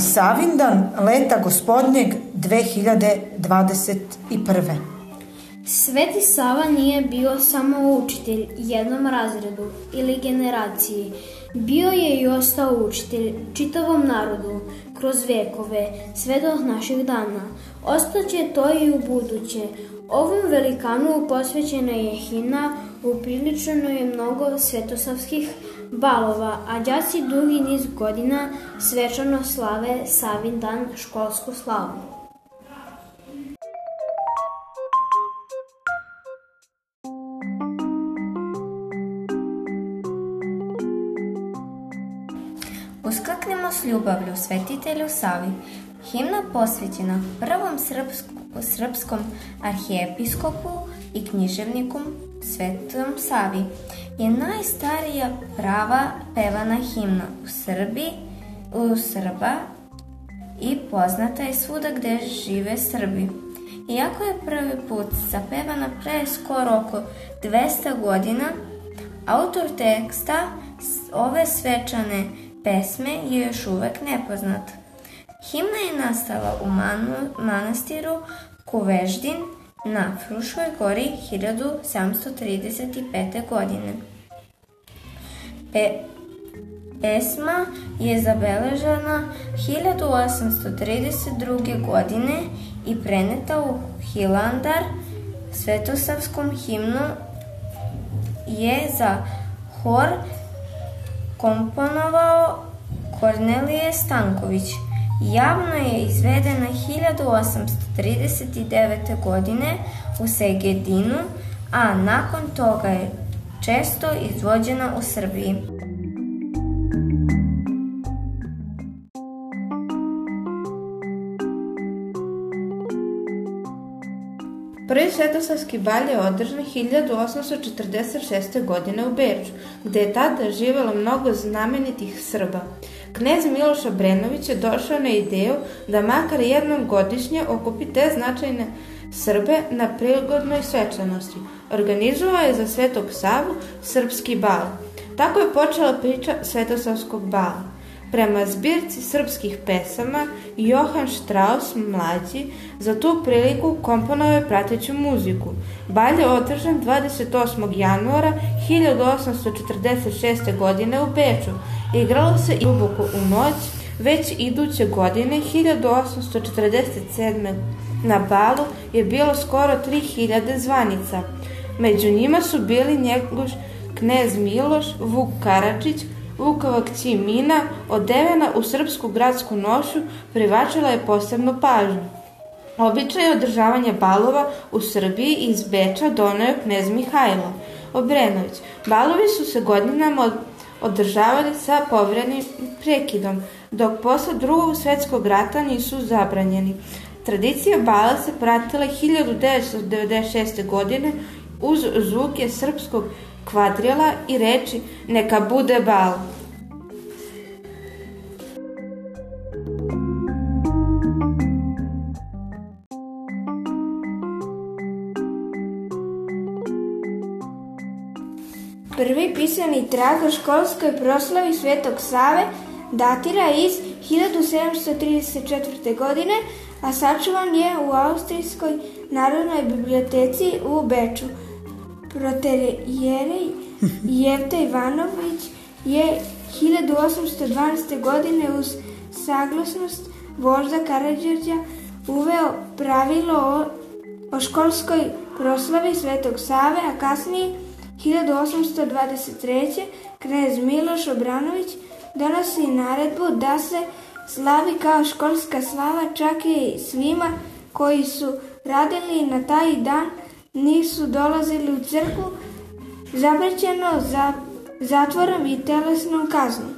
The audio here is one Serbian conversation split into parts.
Savindan leta gospodnjeg 2021. Sveti Sava nije bio samo učitelj jednom razredu ili generaciji. Bio je i ostao učitelj čitavom narodu kroz vekove, sve do naših dana. Ostaće to i u buduće. Ovom velikanu posvećena je himna, upriličeno je mnogo svetosavskih balova, a đaci dugi niz godina svečano slave Savin dan školsku slavu. Uskaknemo s ljubavlju svetitelju Savi, himna posvećena prvom srpsku, srpskom arhijepiskopu i književnikom Svetom Savi je najstarija prava pevana himna u Srbiji, u Srba i poznata je svuda gde žive Srbi. Iako je prvi put zapevana pre skoro oko 200 godina, autor teksta ove svečane pesme je još uvek nepoznat. Himna je nastala u manu, manastiru Kuveždin na Fruškoj gori 1735. godine. Pe, pesma je zabeležena 1832. godine i preneta u Hilandar svetosavskom himnu je za hor komponovao Kornelije Stanković. Javno je izvedena 1839. godine u Segedinu, a nakon toga je često izvođena u Srbiji. Prvi svetosavski bal je održan 1846. godine u Beču, gde je tada živelo mnogo znamenitih Srba. Knez Miloš Obrenović je došao na ideju da makar jednom godišnje okupi te značajne Srbe na prigodnoj svečanosti. Organizovao je za Svetog Savu srpski bal. Tako je počela priča Svetosavskog bala. Prema zbirci srpskih pesama, Johan Strauss mlađi za tu priliku komponovao je prateću muziku. Bal je održan 28. januara 1846. godine u Beču. Igralo se i duboko u noć, već iduće godine 1847. Na balu je bilo skoro 3000 zvanica. Među njima su bili njegoš knez Miloš, Vuk Karadžić, Vukova kći Mina, odevena u srpsku gradsku nošu, privačila je posebnu pažnju. Običaj održavanja balova u Srbiji iz Beča doneo knez Mihajlo Obrenović. Balovi su se godinama održavali sa povrenim prekidom, dok posle drugog svetskog rata nisu zabranjeni. Tradicija bala se pratila 1996. godine uz zvuke srpskog kvadrila i reči neka bude bal. Pisani trag o školskoj proslavi Svetog Save datira iz 1734. godine, a sačuvan je u Austrijskoj narodnoj biblioteci u Beču. Proterijerej Jevta Ivanović je 1812. godine uz saglasnost vožda Karadžorđa uveo pravilo o, o školskoj proslavi Svetog Save, a kasnije 1823. knez Miloš Obranović donosi naredbu da se slavi kao školska slava čak i svima koji su radili na taj dan nisu dolazili u crkvu, zaprećeno za zatvorom i telesnom kaznom.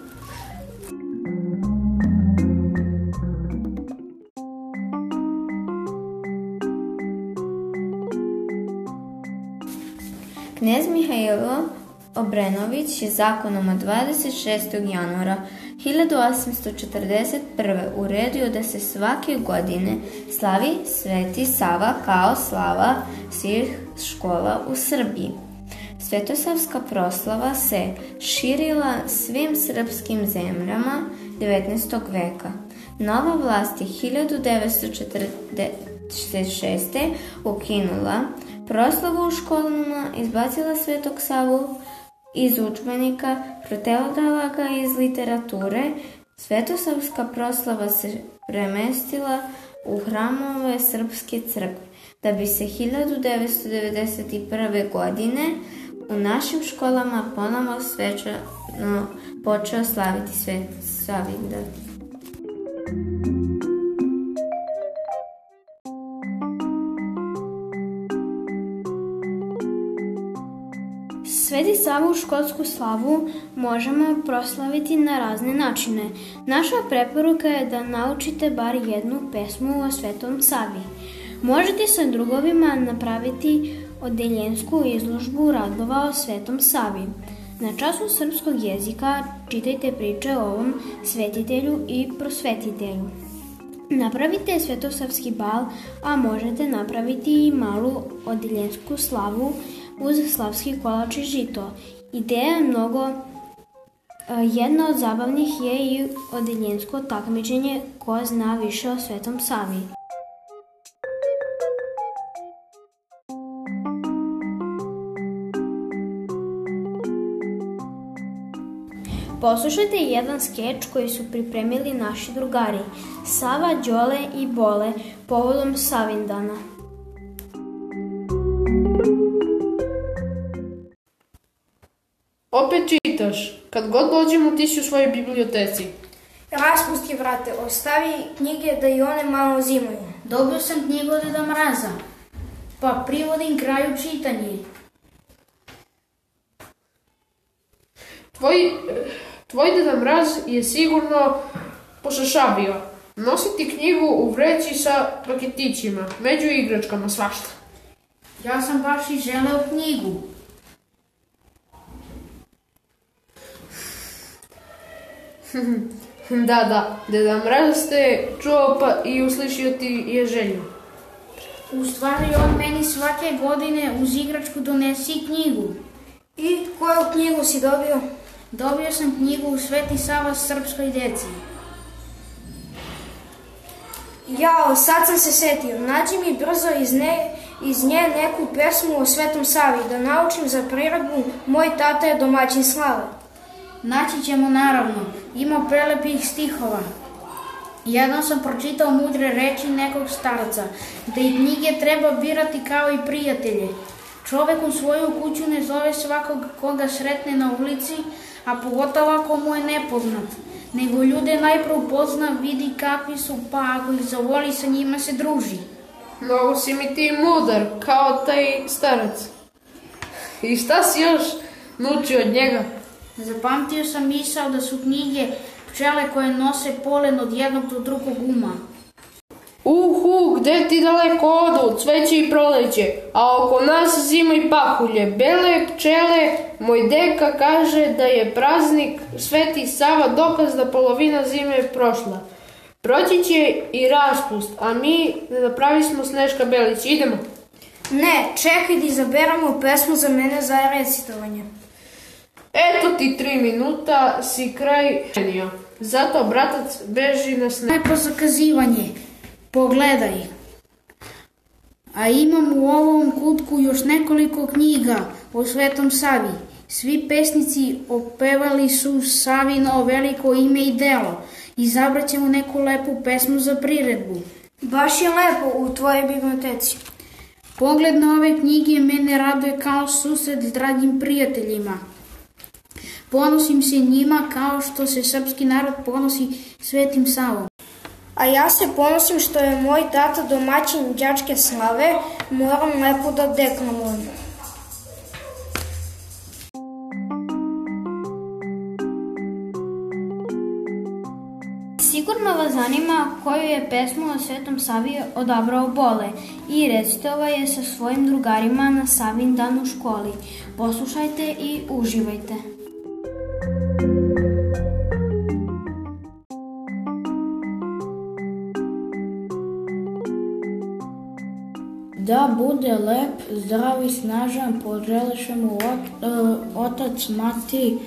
Knez Mihajlo Obrenović je zakonom od 26. januara 1841. uredio da se svake godine slavi Sveti Sava kao slava svih škola u Srbiji. Svetosavska proslava se širila svim srpskim zemljama 19. veka. Nova vlast je 1946. ukinula proslavu u školama, izbacila Svetog Savu iz učbenika, protelodala ga iz literature, Svetosavska proslava se premestila u hramove Srpske crkve, da bi se 1991. godine u našim školama ponovo svečano počeo slaviti Svet Savindan. Sveti Savu školsku slavu možemo proslaviti na razne načine. Naša preporuka je da naučite bar jednu pesmu o Svetom Savi. Možete sa drugovima napraviti odeljensku izložbu radova o Svetom Savi. Na času srpskog jezika čitajte priče o ovom svetitelju i prosvetitelju. Napravite svetosavski bal, a možete napraviti i malu odeljensku slavu uz slavski kolač i žito. Ideja je mnogo Jedna od zabavnih je i odeljensko takmičenje ko zna više o Svetom Savi. Poslušajte jedan skeč koji su pripremili naši drugari Sava, Đole i Bole povodom Savindana. Opet čitaš. Kad god dođemo ti si u svojoj biblioteci. Raspusti, vrate, ostavi knjige da i one malo zimuju. Dobio sam knjigu od Deda Mraza, pa privodim kraju čitanje. Tvoj, tvoj Deda Mraz je sigurno pošašabio. Nositi knjigu u vreći sa paketićima, među igračkama, svašta. Ja sam baš i želeo knjigu. da, da, Deda Mraz te čuo pa i uslišio ti je želju. U stvari on meni svake godine uz igračku donesi knjigu. I koju knjigu si dobio? Dobio sam knjigu Sveti Sava srpskoj deci. Jao, sad sam se setio. Nađi mi brzo iz, ne, iz nje neku pesmu o Svetom Savi, da naučim za prirodbu Moj tata je domaćin slave. Naći ćemo naravno. Ima prelepih stihova. Jednom sam pročitao mudre reči nekog starca, da i knjige treba birati kao i prijatelje. Čovek u svoju kuću ne zove svakog koga sretne na ulici, a pogotovo ako mu je nepoznat, nego ljude najpre upozna, vidi kakvi su, pa ako ih zavoli sa njima se druži. Mnogo si mi ti mudar, kao taj starac. I šta si još naučio od njega? Zapamtio sam misao da su knjige pčele koje nose polen od jednog do drugog uma. Uhu, gde ti daleko odu, cveće i proleće, a oko nas zima i pahulje, bele pčele, moj deka kaže da je praznik Sveti Sava dokaz da polovina zime je prošla. Proći će i raspust, a mi ne napravi smo Sneška Belić, idemo. Ne, čekaj da izaberamo pesmu za mene za recitovanje. Eto ti tri minuta, si kraj genija. Zato bratac beži na sneg. Lepo zakazivanje. Pogledaj. A imam u ovom kutku još nekoliko knjiga o Svetom Savi. Svi pesnici opevali su Savino veliko ime i delo. Izabraćemo neku lepu pesmu za priredbu. Baš je lepo u tvojoj biblioteci. Pogled na ove knjige mene raduje kao susret s dragim prijateljima. Ponosim se njima kao što se srpski narod ponosi Svetim Savom. A ja se ponosim što je moj tata domaćin đačke slave, moram lepo da deklamujem. Sigurno vas zanima koju je pesmu o Svetom Savi odabrao Bole i recitova je sa svojim drugarima na Savin dan u školi. Poslušajte i uživajte. Da bude lep, zdrav i snažan, poželiše mu e, otac, mati, e,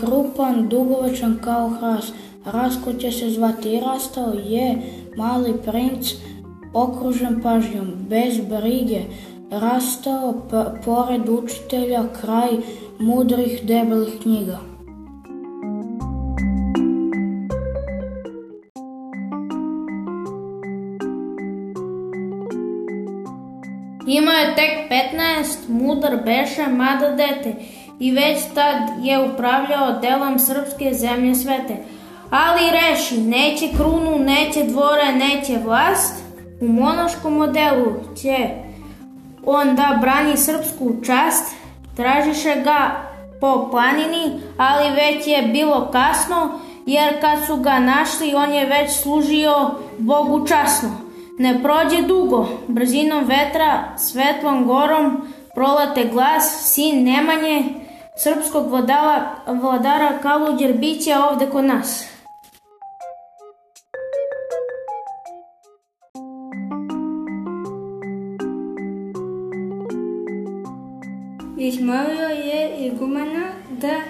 krupan, dugovečan kao hras, Rasko će se zvati rastao je mali princ okružen pažnjom, bez brige, rastao pored učitelja kraj mudrih debelih knjiga. Ima je tek 15, mudar beše, mada dete i već tad je upravljao delom srpske zemlje svete. Ali reši, neće krunu, neće dvore, neće vlast, u monaškom modelu će on da brani srpsku čast, tražiše ga po planini, ali već je bilo kasno, jer kad su ga našli, on je već služio Bogu časno. Ne prođe dugo, brzinom vetra, svetlom gorom, prolate glas, sin Nemanje, srpskog vladala, vladara Kaluđer biće ovde kod nas. Izmolio je igumana da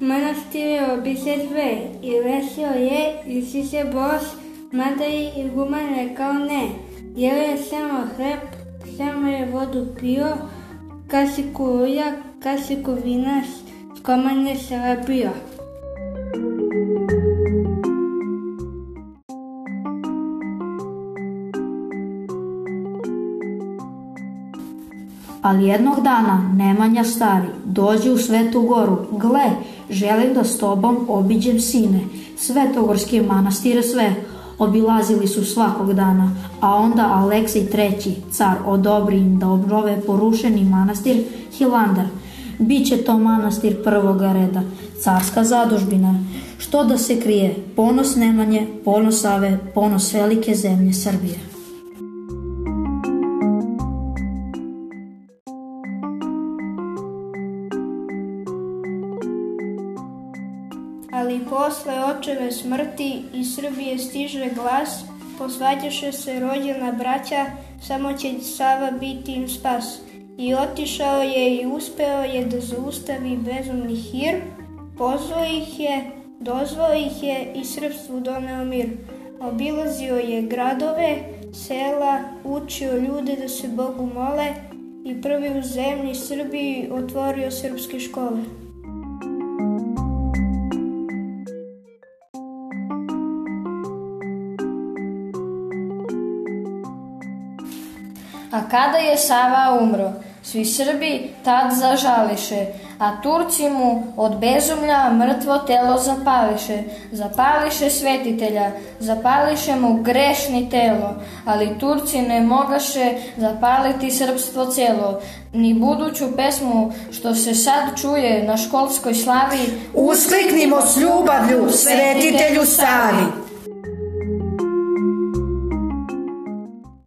manastire obiše sve i lesio je se bos, mada je iguman rekao ne. Jeo je samo hleb, samo je vodu pio, kasiku ulja, kasiku vina, skomanje se lepio. Ali jednog dana Nemanja stari dođe u Svetu goru, gle, želim da s tobom obiđem sine, Svetogorske manastire sve, obilazili su svakog dana, a onda Aleksij III, car, odobri im da obnove porušeni manastir Hilandar. Biće to manastir prvoga reda, carska zadužbina, što da se krije, ponos Nemanje, ponos Save, ponos velike zemlje Srbije. Posle očeve smrti iz Srbije stiže glas, posvađaše se rođena braća, samo će Sava biti im spas. I otišao je i uspeo je da zaustavi bezumni hir, pozvao ih je, dozvao ih je i srpstvu doneo mir. Obilazio je gradove, sela, učio ljude da se Bogu mole i prvi u zemlji Srbiji otvorio srpske škole. A kada je Sava umro, svi Srbi tad zažališe, a Turci mu od bezumlja mrtvo telo zapališe. Zapališe svetitelja, zapališe mu grešni telo, ali Turci ne mogaše zapaliti srpstvo celo. Ni buduću pesmu što se sad čuje na školskoj slavi Uskliknimo s ljubavlju svetitelju Savi.